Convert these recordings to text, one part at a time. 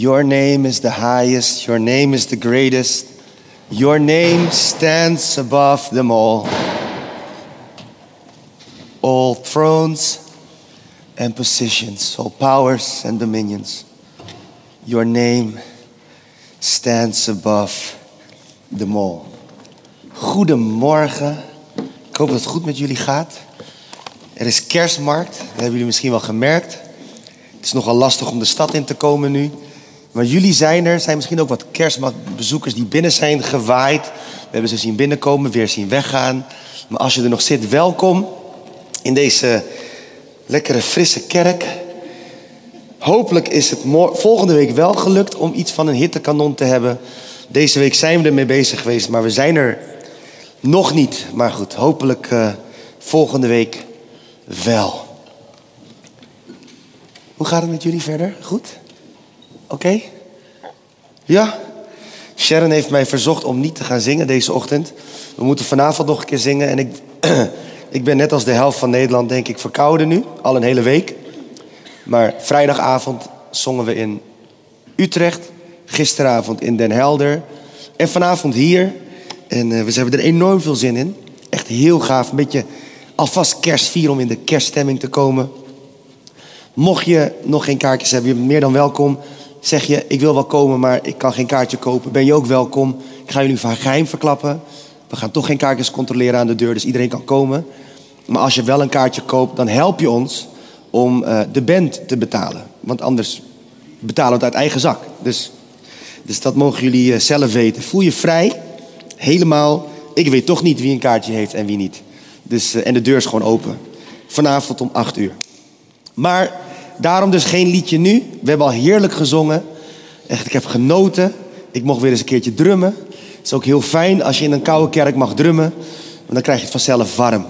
Your name is the highest, your name is the greatest. Your name stands above them all. All thrones and positions, all powers and dominions. Your name stands above them all. Goedemorgen. Ik hoop dat het goed met jullie gaat. Er is kerstmarkt, dat hebben jullie misschien wel gemerkt. Het is nogal lastig om de stad in te komen nu. Maar jullie zijn er, zijn misschien ook wat kerstmarktbezoekers die binnen zijn gewaaid. We hebben ze zien binnenkomen, weer zien weggaan. Maar als je er nog zit, welkom in deze lekkere frisse kerk. Hopelijk is het volgende week wel gelukt om iets van een hittekanon te hebben. Deze week zijn we ermee bezig geweest, maar we zijn er nog niet. Maar goed, hopelijk uh, volgende week wel. Hoe gaat het met jullie verder? Goed? Oké? Ja? Sharon heeft mij verzocht om niet te gaan zingen deze ochtend. We moeten vanavond nog een keer zingen. En ik, ik ben net als de helft van Nederland, denk ik, verkouden nu. Al een hele week. Maar vrijdagavond zongen we in Utrecht. Gisteravond in Den Helder. En vanavond hier. En uh, we hebben er enorm veel zin in. Echt heel gaaf. Een beetje alvast kerstvier om in de kerststemming te komen. Mocht je nog geen kaartjes hebben, je bent meer dan welkom. Zeg je, ik wil wel komen, maar ik kan geen kaartje kopen. Ben je ook welkom. Ik ga jullie van geheim verklappen. We gaan toch geen kaartjes controleren aan de deur, dus iedereen kan komen. Maar als je wel een kaartje koopt, dan help je ons om uh, de band te betalen. Want anders betalen we het uit eigen zak. Dus, dus dat mogen jullie uh, zelf weten. Voel je vrij, helemaal. Ik weet toch niet wie een kaartje heeft en wie niet. Dus, uh, en de deur is gewoon open. Vanavond om 8 uur. Maar daarom dus geen liedje nu. We hebben al heerlijk gezongen. Echt, ik heb genoten. Ik mocht weer eens een keertje drummen. Het is ook heel fijn als je in een koude kerk mag drummen. Want dan krijg je het vanzelf warm.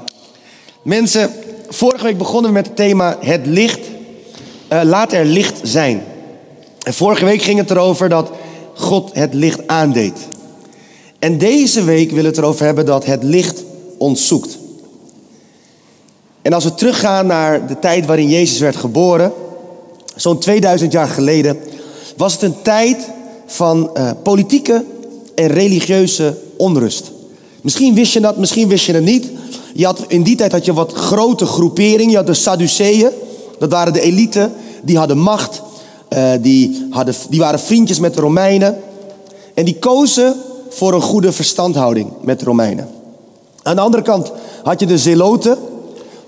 Mensen, vorige week begonnen we met het thema het licht. Uh, laat er licht zijn. En vorige week ging het erover dat God het licht aandeed. En deze week we het erover hebben dat het licht ons zoekt. En als we teruggaan naar de tijd waarin Jezus werd geboren, zo'n 2000 jaar geleden, was het een tijd van uh, politieke en religieuze onrust. Misschien wist je dat, misschien wist je het niet. Je had, in die tijd had je wat grote groeperingen. Je had de Sadduceeën, dat waren de elite, die hadden macht. Uh, die, hadden, die waren vriendjes met de Romeinen. En die kozen voor een goede verstandhouding met de Romeinen. Aan de andere kant had je de Zeloten.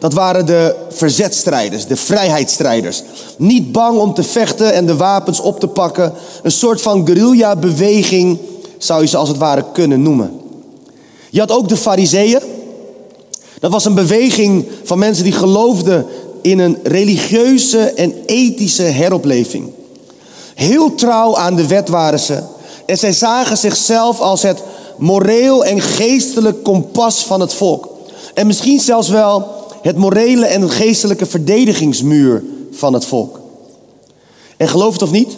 Dat waren de verzetstrijders, de vrijheidsstrijders. Niet bang om te vechten en de wapens op te pakken. Een soort van guerrilla-beweging zou je ze als het ware kunnen noemen. Je had ook de Fariseeën. Dat was een beweging van mensen die geloofden in een religieuze en ethische heropleving. Heel trouw aan de wet waren ze. En zij zagen zichzelf als het moreel en geestelijk kompas van het volk. En misschien zelfs wel het morele en geestelijke verdedigingsmuur van het volk. En geloof het of niet,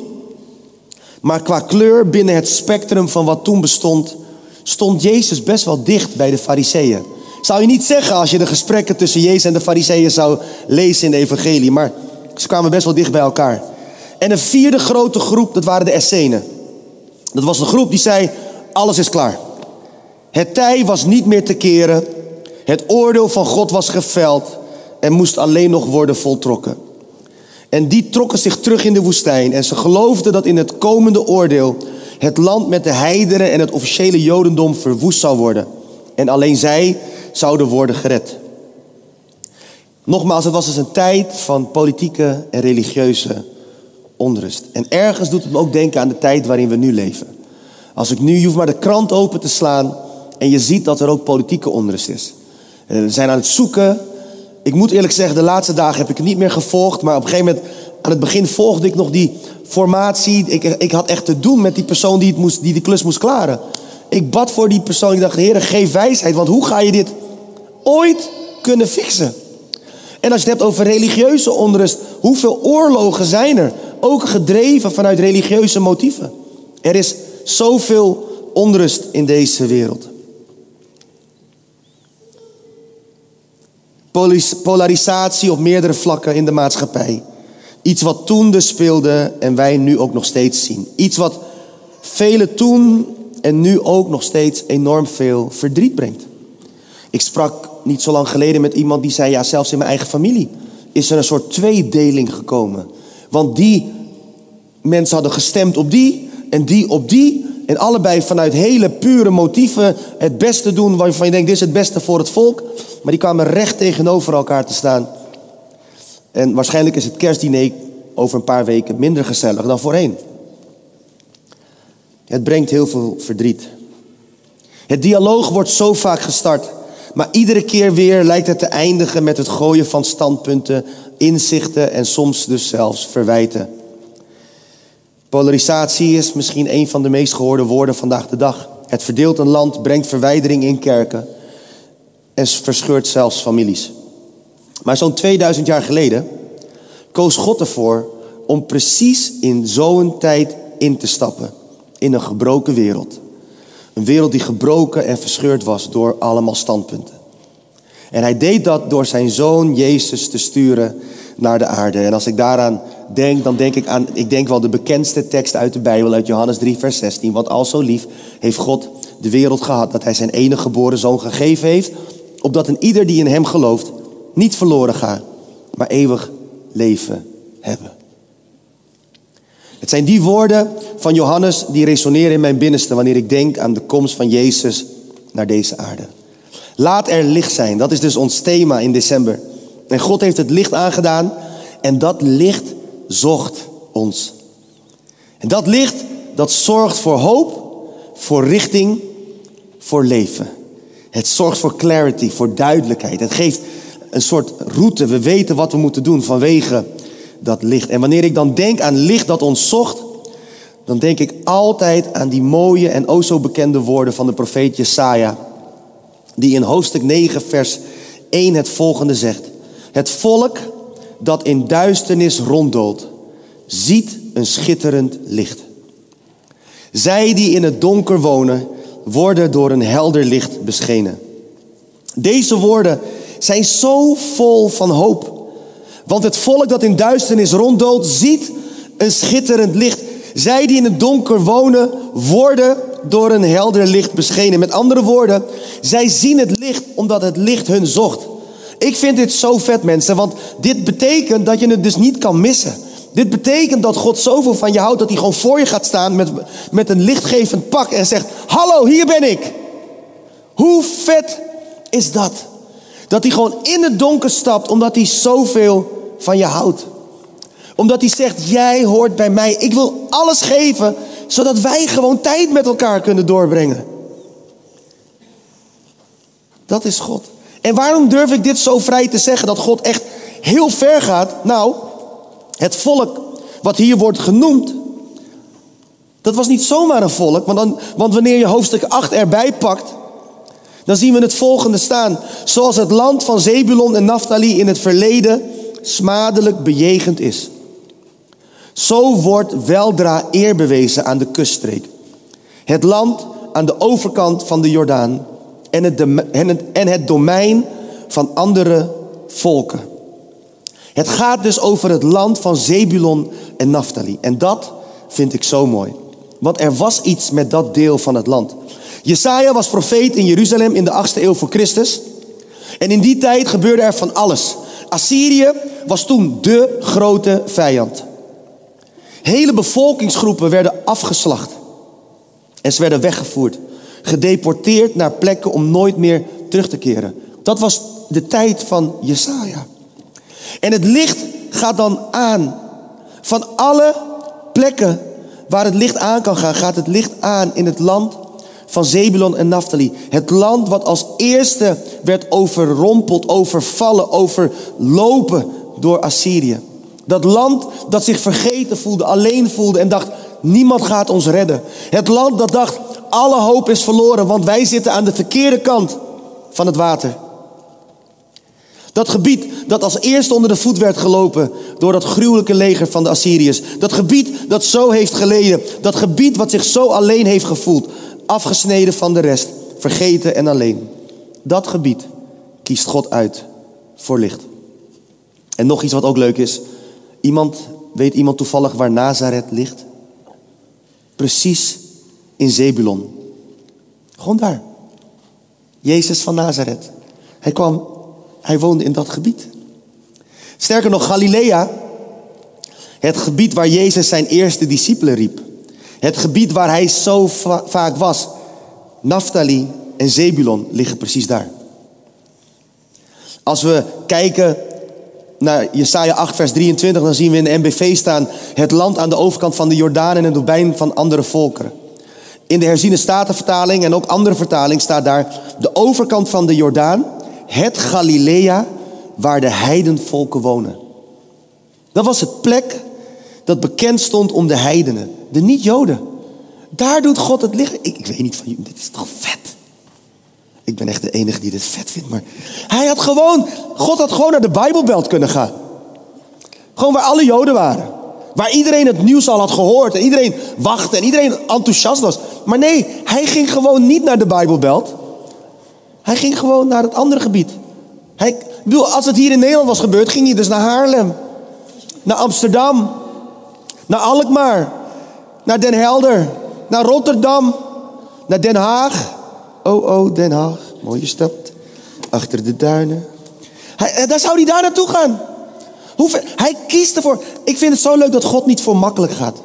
maar qua kleur binnen het spectrum van wat toen bestond, stond Jezus best wel dicht bij de Fariseeën. Zou je niet zeggen als je de gesprekken tussen Jezus en de Fariseeën zou lezen in de Evangelie, maar ze kwamen best wel dicht bij elkaar. En een vierde grote groep, dat waren de Essenen. Dat was de groep die zei: alles is klaar. Het tij was niet meer te keren. Het oordeel van God was geveld en moest alleen nog worden voltrokken. En die trokken zich terug in de woestijn en ze geloofden dat in het komende oordeel het land met de heideren en het officiële jodendom verwoest zou worden. En alleen zij zouden worden gered. Nogmaals, het was dus een tijd van politieke en religieuze onrust. En ergens doet het me ook denken aan de tijd waarin we nu leven. Als ik nu, je hoeft maar de krant open te slaan en je ziet dat er ook politieke onrust is. Eh, we zijn aan het zoeken. Ik moet eerlijk zeggen, de laatste dagen heb ik het niet meer gevolgd. Maar op een gegeven moment, aan het begin volgde ik nog die formatie. Ik, ik had echt te doen met die persoon die, het moest, die de klus moest klaren. Ik bad voor die persoon. Ik dacht, Heer, geef wijsheid. Want hoe ga je dit ooit kunnen fixen? En als je het hebt over religieuze onrust, hoeveel oorlogen zijn er? Ook gedreven vanuit religieuze motieven. Er is zoveel onrust in deze wereld. Polarisatie op meerdere vlakken in de maatschappij. Iets wat toen dus speelde en wij nu ook nog steeds zien. Iets wat velen toen en nu ook nog steeds enorm veel verdriet brengt. Ik sprak niet zo lang geleden met iemand die zei: Ja, zelfs in mijn eigen familie is er een soort tweedeling gekomen. Want die mensen hadden gestemd op die en die op die. En allebei vanuit hele pure motieven het beste doen waarvan je denkt: Dit is het beste voor het volk. Maar die kwamen recht tegenover elkaar te staan. En waarschijnlijk is het kerstdiner over een paar weken minder gezellig dan voorheen. Het brengt heel veel verdriet. Het dialoog wordt zo vaak gestart, maar iedere keer weer lijkt het te eindigen met het gooien van standpunten, inzichten en soms dus zelfs verwijten. Polarisatie is misschien een van de meest gehoorde woorden vandaag de dag. Het verdeelt een land, brengt verwijdering in kerken en verscheurt zelfs families. Maar zo'n 2000 jaar geleden koos God ervoor om precies in zo'n tijd in te stappen. In een gebroken wereld. Een wereld die gebroken en verscheurd was door allemaal standpunten. En hij deed dat door zijn zoon Jezus te sturen naar de aarde. En als ik daaraan denk, dan denk ik aan, ik denk wel de bekendste tekst uit de Bijbel, uit Johannes 3, vers 16. Want al zo lief heeft God de wereld gehad dat hij zijn enige geboren zoon gegeven heeft, opdat een ieder die in hem gelooft niet verloren gaat, maar eeuwig leven hebben. Het zijn die woorden van Johannes die resoneren in mijn binnenste wanneer ik denk aan de komst van Jezus naar deze aarde. Laat er licht zijn, dat is dus ons thema in december. En God heeft het licht aangedaan en dat licht zocht ons. En dat licht, dat zorgt voor hoop, voor richting, voor leven. Het zorgt voor clarity, voor duidelijkheid. Het geeft een soort route. We weten wat we moeten doen vanwege dat licht. En wanneer ik dan denk aan licht dat ons zocht, dan denk ik altijd aan die mooie en o zo bekende woorden van de profeet Jesaja. Die in hoofdstuk 9, vers 1 het volgende zegt. Het volk dat in duisternis ronddoolt, ziet een schitterend licht. Zij die in het donker wonen, worden door een helder licht beschenen. Deze woorden zijn zo vol van hoop. Want het volk dat in duisternis ronddoolt, ziet een schitterend licht. Zij die in het donker wonen, worden door een helder licht beschenen. Met andere woorden, zij zien het licht omdat het licht hun zocht. Ik vind dit zo vet, mensen, want dit betekent dat je het dus niet kan missen. Dit betekent dat God zoveel van je houdt dat hij gewoon voor je gaat staan met, met een lichtgevend pak en zegt: Hallo, hier ben ik. Hoe vet is dat? Dat hij gewoon in het donker stapt omdat hij zoveel van je houdt. Omdat hij zegt, jij hoort bij mij. Ik wil alles geven, zodat wij gewoon tijd met elkaar kunnen doorbrengen. Dat is God. En waarom durf ik dit zo vrij te zeggen, dat God echt heel ver gaat? Nou, het volk wat hier wordt genoemd, dat was niet zomaar een volk. Want, dan, want wanneer je hoofdstuk 8 erbij pakt, dan zien we het volgende staan. Zoals het land van Zebulon en Naphtali in het verleden smadelijk bejegend is. Zo wordt weldra eer bewezen aan de kuststreek. Het land aan de overkant van de Jordaan en het, en het domein van andere volken. Het gaat dus over het land van Zebulon en Naphtali. En dat vind ik zo mooi. Want er was iets met dat deel van het land. Jesaja was profeet in Jeruzalem in de 8e eeuw voor Christus. En in die tijd gebeurde er van alles. Assyrië was toen de grote vijand. Hele bevolkingsgroepen werden afgeslacht. En ze werden weggevoerd. Gedeporteerd naar plekken om nooit meer terug te keren. Dat was de tijd van Jesaja. En het licht gaat dan aan. Van alle plekken waar het licht aan kan gaan, gaat het licht aan in het land van Zebulon en Naphtali. Het land wat als eerste werd overrompeld, overvallen, overlopen door Assyrië. Dat land dat zich vergeten voelde, alleen voelde en dacht, niemand gaat ons redden. Het land dat dacht, alle hoop is verloren, want wij zitten aan de verkeerde kant van het water. Dat gebied dat als eerste onder de voet werd gelopen door dat gruwelijke leger van de Assyriërs. Dat gebied dat zo heeft geleden. Dat gebied wat zich zo alleen heeft gevoeld. Afgesneden van de rest. Vergeten en alleen. Dat gebied kiest God uit voor licht. En nog iets wat ook leuk is. Iemand weet iemand toevallig waar Nazareth ligt? Precies in Zebulon. Gewoon daar. Jezus van Nazareth. Hij kwam, hij woonde in dat gebied. Sterker nog, Galilea, het gebied waar Jezus zijn eerste discipelen riep. Het gebied waar hij zo vaak was. Naphtali en Zebulon liggen precies daar. Als we kijken naar Jesaja 8, vers 23, dan zien we in de MBV staan: het land aan de overkant van de Jordaan en het domein van andere volkeren. In de herziene statenvertaling en ook andere vertaling staat daar de overkant van de Jordaan, het Galilea, waar de heidenvolken wonen. Dat was het plek dat bekend stond om de heidenen, de niet-Joden. Daar doet God het liggen. Ik, ik weet niet van jullie, dit is toch vet? Ik ben echt de enige die dit vet vindt, maar hij had gewoon, God had gewoon naar de Bijbelbelt kunnen gaan. Gewoon waar alle Joden waren. Waar iedereen het nieuws al had gehoord en iedereen wachtte en iedereen enthousiast was. Maar nee, hij ging gewoon niet naar de Bijbelbelt. Hij ging gewoon naar het andere gebied. Hij, bedoel, als het hier in Nederland was gebeurd, ging hij dus naar Haarlem, naar Amsterdam, naar Alkmaar, naar Den Helder, naar Rotterdam, naar Den Haag. Oh, oh, Den Haag, mooie stad, achter de duinen. Hij, eh, daar zou hij daar naartoe gaan. Hij kiest ervoor. Ik vind het zo leuk dat God niet voor makkelijk gaat.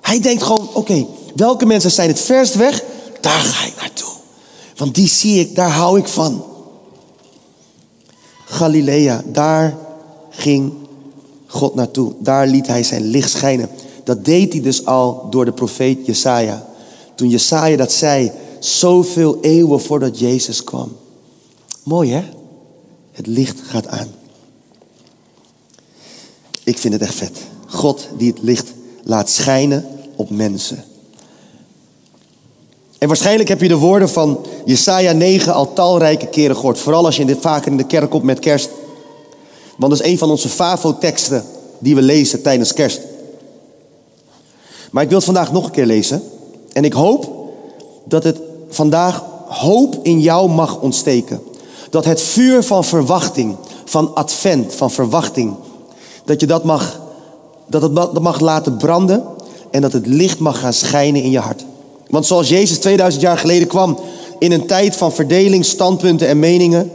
Hij denkt gewoon, oké, welke mensen zijn het verst weg? Daar ga ik naartoe. Want die zie ik, daar hou ik van. Galilea, daar ging God naartoe. Daar liet hij zijn licht schijnen. Dat deed hij dus al door de profeet Jesaja. Toen Jesaja dat zei, zoveel eeuwen voordat Jezus kwam. Mooi hè? Het licht gaat aan. Ik vind het echt vet. God die het licht laat schijnen op mensen. En waarschijnlijk heb je de woorden van Jesaja 9 al talrijke keren gehoord. Vooral als je dit vaker in de kerk komt met kerst. Want dat is een van onze FAVO-teksten die we lezen tijdens kerst. Maar ik wil het vandaag nog een keer lezen. En ik hoop dat het vandaag hoop in jou mag ontsteken. Dat het vuur van verwachting, van advent, van verwachting, dat je dat mag, dat het dat mag laten branden en dat het licht mag gaan schijnen in je hart. Want zoals Jezus 2000 jaar geleden kwam in een tijd van verdeling, standpunten en meningen,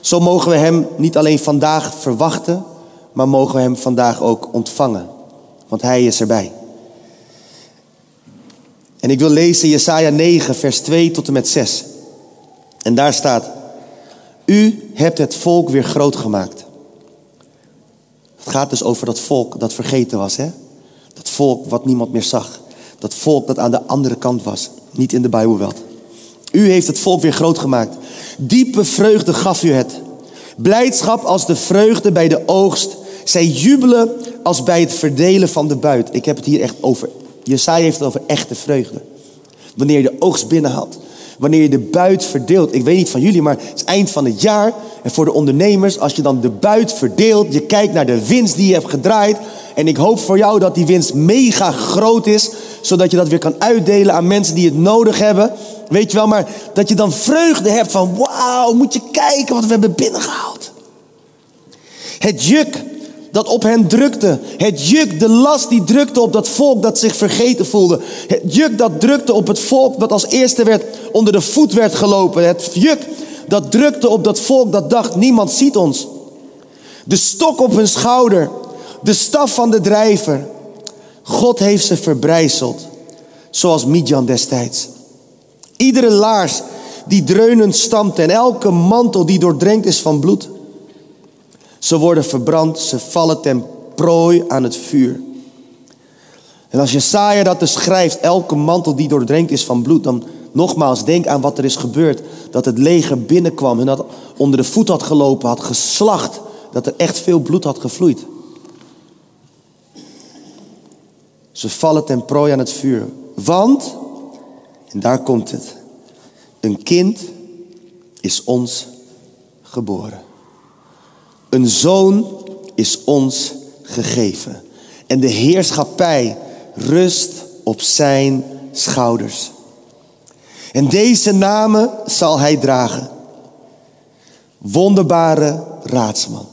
zo mogen we Hem niet alleen vandaag verwachten, maar mogen we Hem vandaag ook ontvangen. Want Hij is erbij. En ik wil lezen Jesaja 9, vers 2 tot en met 6. En daar staat, U hebt het volk weer groot gemaakt. Het gaat dus over dat volk dat vergeten was. Hè? Dat volk wat niemand meer zag. Dat volk dat aan de andere kant was. Niet in de Bijbelweld. U heeft het volk weer groot gemaakt. Diepe vreugde gaf u het. Blijdschap als de vreugde bij de oogst. Zij jubelen als bij het verdelen van de buit. Ik heb het hier echt over. Jesaja heeft het over echte vreugde. Wanneer je de oogst binnenhaalt. Wanneer je de buit verdeelt. Ik weet niet van jullie, maar het is eind van het jaar. En voor de ondernemers, als je dan de buit verdeelt. Je kijkt naar de winst die je hebt gedraaid. En ik hoop voor jou dat die winst mega groot is. Zodat je dat weer kan uitdelen aan mensen die het nodig hebben. Weet je wel, maar dat je dan vreugde hebt van wauw, moet je kijken wat we hebben binnengehaald. Het juk dat op hen drukte. Het juk, de last die drukte op dat volk dat zich vergeten voelde. Het juk dat drukte op het volk dat als eerste werd onder de voet werd gelopen. Het juk dat drukte op dat volk dat dacht niemand ziet ons. De stok op hun schouder, de staf van de drijver. God heeft ze verbrijzeld, zoals Midjan destijds. Iedere laars die dreunend stampt en elke mantel die doordrenkt is van bloed. Ze worden verbrand, ze vallen ten prooi aan het vuur. En als Jesaja dat dus schrijft, elke mantel die doordrenkt is van bloed, dan nogmaals, denk aan wat er is gebeurd. Dat het leger binnenkwam en dat onder de voet had gelopen, had geslacht, dat er echt veel bloed had gevloeid. Ze vallen ten prooi aan het vuur. Want, en daar komt het, een kind is ons geboren. Een zoon is ons gegeven. En de heerschappij rust op zijn schouders. En deze namen zal hij dragen. Wonderbare raadsman.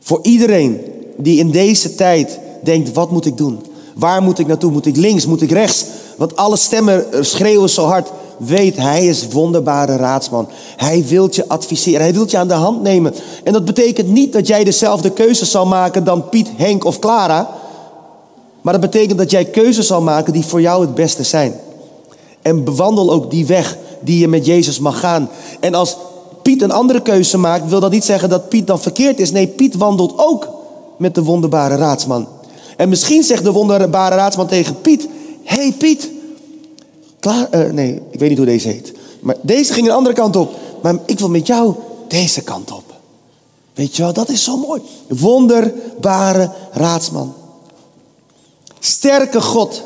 Voor iedereen die in deze tijd denkt, wat moet ik doen? Waar moet ik naartoe? Moet ik links? Moet ik rechts? Want alle stemmen schreeuwen zo hard. Weet, hij is wonderbare raadsman. Hij wilt je adviseren. Hij wilt je aan de hand nemen. En dat betekent niet dat jij dezelfde keuzes zal maken dan Piet, Henk of Clara. Maar dat betekent dat jij keuzes zal maken die voor jou het beste zijn. En bewandel ook die weg die je met Jezus mag gaan. En als Piet een andere keuze maakt, wil dat niet zeggen dat Piet dan verkeerd is. Nee, Piet wandelt ook met de wonderbare raadsman. En misschien zegt de wonderbare raadsman tegen Piet: hey Piet, klaar, uh, nee, ik weet niet hoe deze heet. Maar deze ging een andere kant op. Maar ik wil met jou deze kant op. Weet je wel, dat is zo mooi. Wonderbare raadsman. Sterke God.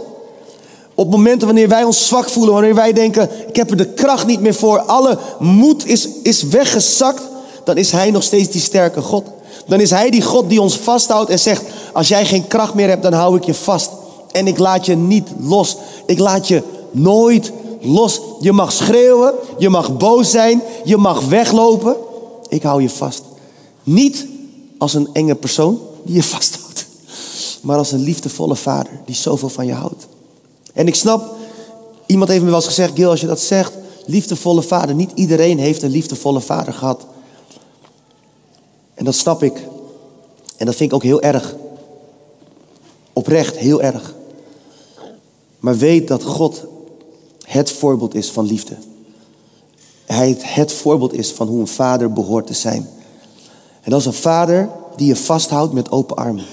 Op momenten wanneer wij ons zwak voelen, wanneer wij denken, ik heb er de kracht niet meer voor, alle moed is, is weggezakt, dan is Hij nog steeds die sterke God. Dan is Hij die God die ons vasthoudt en zegt, als jij geen kracht meer hebt, dan hou ik je vast. En ik laat je niet los. Ik laat je nooit los. Je mag schreeuwen, je mag boos zijn, je mag weglopen. Ik hou je vast. Niet als een enge persoon die je vasthoudt, maar als een liefdevolle vader die zoveel van je houdt. En ik snap, iemand heeft me wel eens gezegd, Gil, als je dat zegt, liefdevolle vader. Niet iedereen heeft een liefdevolle vader gehad. En dat snap ik. En dat vind ik ook heel erg. Oprecht, heel erg. Maar weet dat God het voorbeeld is van liefde. Hij het voorbeeld is van hoe een vader behoort te zijn. En dat is een vader die je vasthoudt met open armen.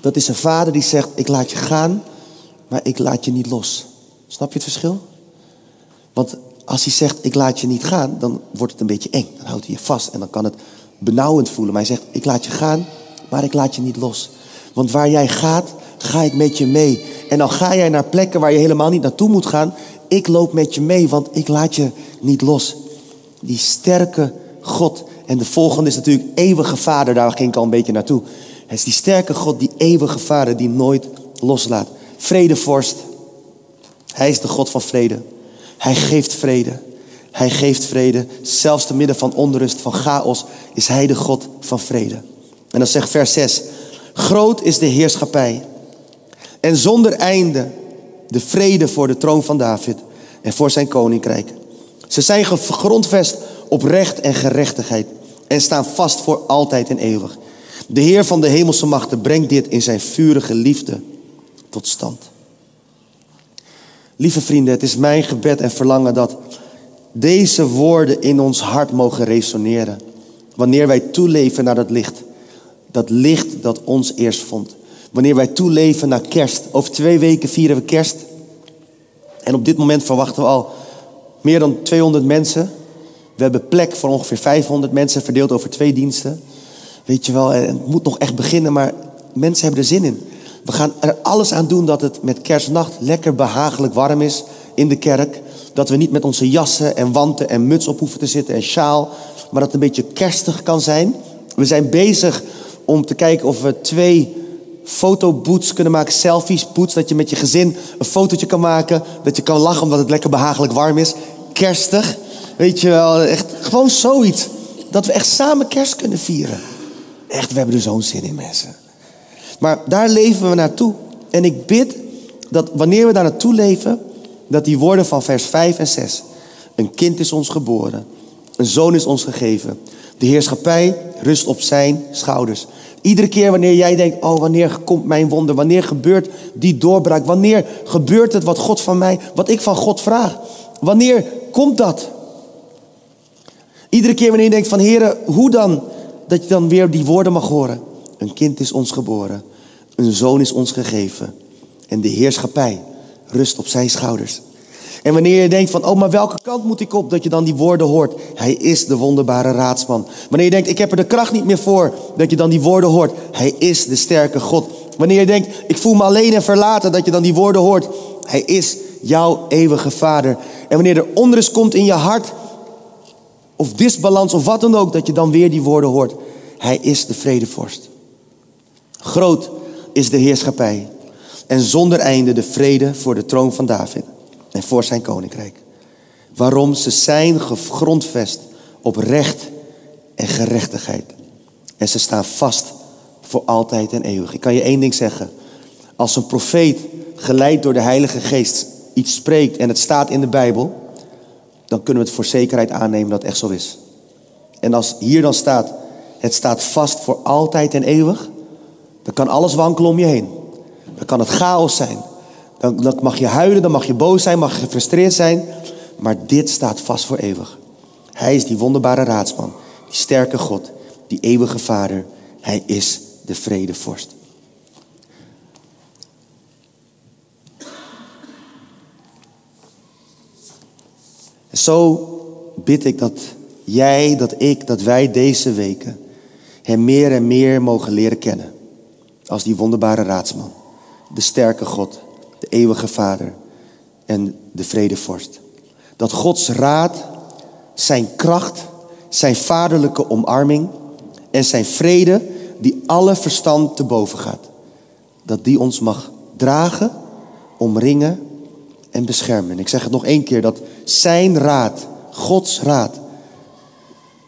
Dat is een vader die zegt, ik laat je gaan, maar ik laat je niet los. Snap je het verschil? Want als hij zegt, ik laat je niet gaan, dan wordt het een beetje eng. Dan houdt hij je vast en dan kan het benauwend voelen. Maar hij zegt, ik laat je gaan, maar ik laat je niet los. Want waar jij gaat, ga ik met je mee. En dan ga jij naar plekken waar je helemaal niet naartoe moet gaan. Ik loop met je mee, want ik laat je niet los. Die sterke God. En de volgende is natuurlijk eeuwige vader. Daar ging ik al een beetje naartoe. Het is die sterke God, die eeuwige vader, die nooit loslaat. Vredevorst. Hij is de God van vrede. Hij geeft vrede. Hij geeft vrede. Zelfs te midden van onrust, van chaos, is Hij de God van vrede. En dan zegt vers 6. Groot is de heerschappij. En zonder einde de vrede voor de troon van David en voor zijn koninkrijk. Ze zijn gegrondvest op recht en gerechtigheid en staan vast voor altijd en eeuwig. De Heer van de hemelse machten brengt dit in zijn vurige liefde tot stand. Lieve vrienden, het is mijn gebed en verlangen dat deze woorden in ons hart mogen resoneren. Wanneer wij toeleven naar dat licht. Dat licht dat ons eerst vond. Wanneer wij toeleven naar kerst. Over twee weken vieren we kerst. En op dit moment verwachten we al meer dan 200 mensen. We hebben plek voor ongeveer 500 mensen verdeeld over twee diensten. Weet je wel, het moet nog echt beginnen, maar mensen hebben er zin in. We gaan er alles aan doen dat het met kerstnacht lekker behagelijk warm is in de kerk. Dat we niet met onze jassen en wanten en muts op hoeven te zitten en sjaal. Maar dat het een beetje kerstig kan zijn. We zijn bezig om te kijken of we twee fotoboots kunnen maken, selfies, boots, dat je met je gezin een fotootje kan maken, dat je kan lachen omdat het lekker behagelijk warm is. Kerstig, weet je wel, echt gewoon zoiets. Dat we echt samen kerst kunnen vieren. Echt, we hebben er zo'n zin in, mensen. Maar daar leven we naartoe. En ik bid dat wanneer we daar naartoe leven, dat die woorden van vers 5 en 6. Een kind is ons geboren, een zoon is ons gegeven. De heerschappij rust op zijn schouders. Iedere keer wanneer jij denkt, oh wanneer komt mijn wonder, wanneer gebeurt die doorbraak, wanneer gebeurt het wat God van mij, wat ik van God vraag, wanneer komt dat? Iedere keer wanneer je denkt van heren, hoe dan, dat je dan weer die woorden mag horen. Een kind is ons geboren, een zoon is ons gegeven en de heerschappij rust op zijn schouders. En wanneer je denkt van, oh, maar welke kant moet ik op? Dat je dan die woorden hoort. Hij is de wonderbare raadsman. Wanneer je denkt, ik heb er de kracht niet meer voor. Dat je dan die woorden hoort. Hij is de sterke God. Wanneer je denkt, ik voel me alleen en verlaten. Dat je dan die woorden hoort. Hij is jouw eeuwige vader. En wanneer er onrust komt in je hart. Of disbalans of wat dan ook. Dat je dan weer die woorden hoort. Hij is de vredevorst. Groot is de heerschappij. En zonder einde de vrede voor de troon van David en voor zijn koninkrijk. Waarom? Ze zijn gegrondvest op recht en gerechtigheid. En ze staan vast voor altijd en eeuwig. Ik kan je één ding zeggen. Als een profeet geleid door de Heilige Geest iets spreekt en het staat in de Bijbel, dan kunnen we het voor zekerheid aannemen dat het echt zo is. En als hier dan staat, het staat vast voor altijd en eeuwig, dan kan alles wankelen om je heen. Dan kan het chaos zijn. Dan, dan mag je huilen, dan mag je boos zijn, mag je gefrustreerd zijn. Maar dit staat vast voor eeuwig. Hij is die wonderbare raadsman, die sterke God, die eeuwige Vader. Hij is de vredevorst. Zo bid ik dat jij, dat ik, dat wij deze weken Hem meer en meer mogen leren kennen. Als die wonderbare raadsman, de sterke God, de eeuwige Vader en de vredevorst. Dat Gods raad, zijn kracht, zijn vaderlijke omarming en zijn vrede, die alle verstand te boven gaat, dat die ons mag dragen, omringen en beschermen. Ik zeg het nog één keer, dat zijn raad, Gods raad,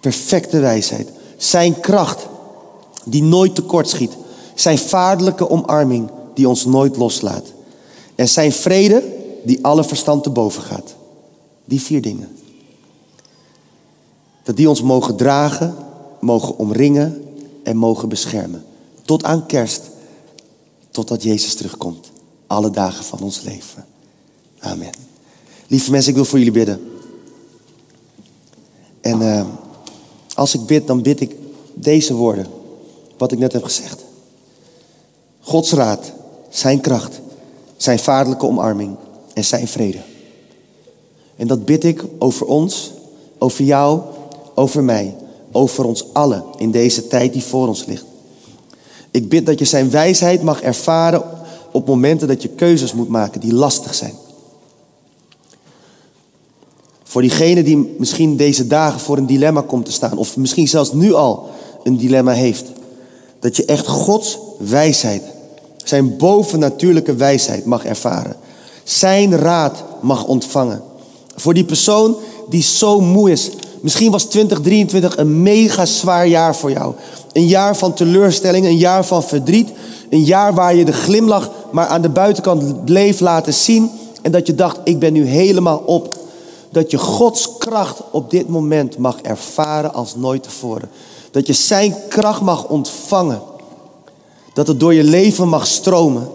perfecte wijsheid, zijn kracht die nooit tekortschiet, zijn vaderlijke omarming die ons nooit loslaat en zijn vrede die alle verstand te boven gaat. Die vier dingen. Dat die ons mogen dragen, mogen omringen en mogen beschermen. Tot aan kerst, totdat Jezus terugkomt. Alle dagen van ons leven. Amen. Lieve mensen, ik wil voor jullie bidden. En uh, als ik bid, dan bid ik deze woorden. Wat ik net heb gezegd. Gods raad, zijn kracht, zijn vaderlijke omarming en zijn vrede. En dat bid ik over ons, over jou, over mij, over ons allen in deze tijd die voor ons ligt. Ik bid dat je zijn wijsheid mag ervaren op momenten dat je keuzes moet maken die lastig zijn. Voor diegene die misschien deze dagen voor een dilemma komt te staan, of misschien zelfs nu al een dilemma heeft. Dat je echt Gods wijsheid, zijn bovennatuurlijke wijsheid mag ervaren. Zijn raad mag ontvangen. Voor die persoon die zo moe is. Misschien was 2023 een mega zwaar jaar voor jou. Een jaar van teleurstelling, een jaar van verdriet. Een jaar waar je de glimlach maar aan de buitenkant bleef laten zien. En dat je dacht, ik ben nu helemaal op dat je Gods kracht op dit moment mag ervaren als nooit tevoren. Dat je Zijn kracht mag ontvangen. Dat het door je leven mag stromen.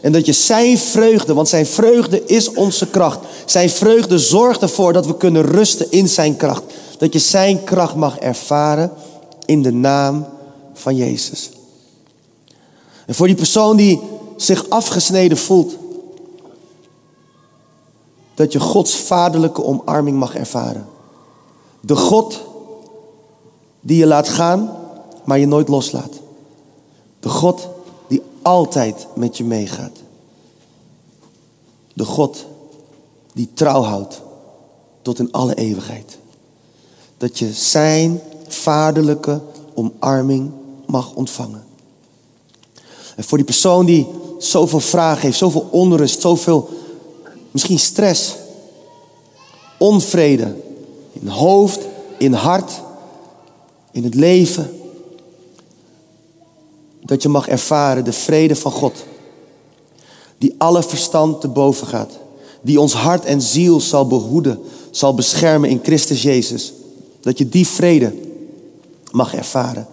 En dat je Zijn vreugde, want Zijn vreugde is onze kracht. Zijn vreugde zorgt ervoor dat we kunnen rusten in Zijn kracht. Dat je Zijn kracht mag ervaren in de naam van Jezus. En voor die persoon die zich afgesneden voelt dat je Gods vaderlijke omarming mag ervaren. De God die je laat gaan, maar je nooit loslaat. De God die altijd met je meegaat. De God die trouw houdt tot in alle eeuwigheid. Dat je zijn vaderlijke omarming mag ontvangen. En voor die persoon die zoveel vragen heeft, zoveel onrust, zoveel Misschien stress, onvrede in hoofd, in hart, in het leven. Dat je mag ervaren de vrede van God. Die alle verstand te boven gaat. Die ons hart en ziel zal behoeden, zal beschermen in Christus Jezus. Dat je die vrede mag ervaren.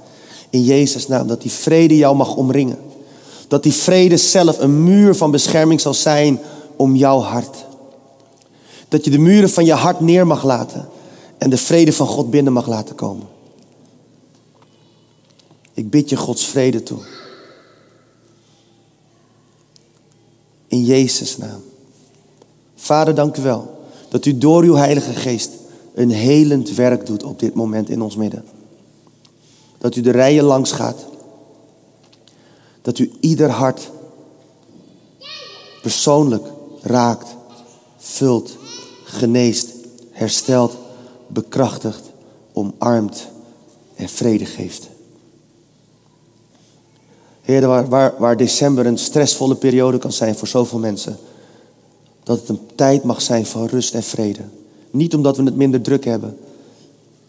In Jezus' naam. Dat die vrede jou mag omringen. Dat die vrede zelf een muur van bescherming zal zijn om jouw hart. Dat je de muren van je hart neer mag laten en de vrede van God binnen mag laten komen. Ik bid je Gods vrede toe. In Jezus' naam. Vader, dank u wel dat u door uw Heilige Geest een helend werk doet op dit moment in ons midden. Dat u de rijen langs gaat. Dat u ieder hart persoonlijk raakt, vult, geneest, herstelt, bekrachtigt, omarmt en vrede geeft. Heer, waar, waar, waar december een stressvolle periode kan zijn voor zoveel mensen, dat het een tijd mag zijn van rust en vrede. Niet omdat we het minder druk hebben,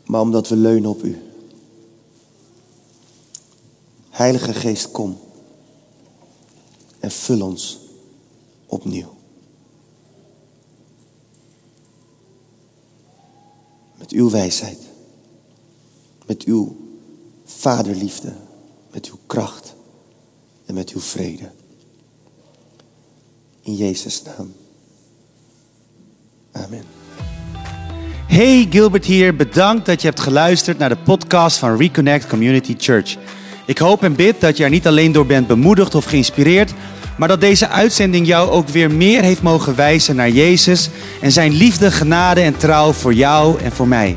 maar omdat we leunen op U. Heilige Geest, kom en vul ons opnieuw. Met uw wijsheid, met uw vaderliefde, met uw kracht met uw vrede. In Jezus' naam. Amen. Hey, Gilbert hier. Bedankt dat je hebt geluisterd naar de podcast van Reconnect Community Church. Ik hoop en bid dat je er niet alleen door bent bemoedigd of geïnspireerd, maar dat deze uitzending jou ook weer meer heeft mogen wijzen naar Jezus en zijn liefde, genade en trouw voor jou en voor mij.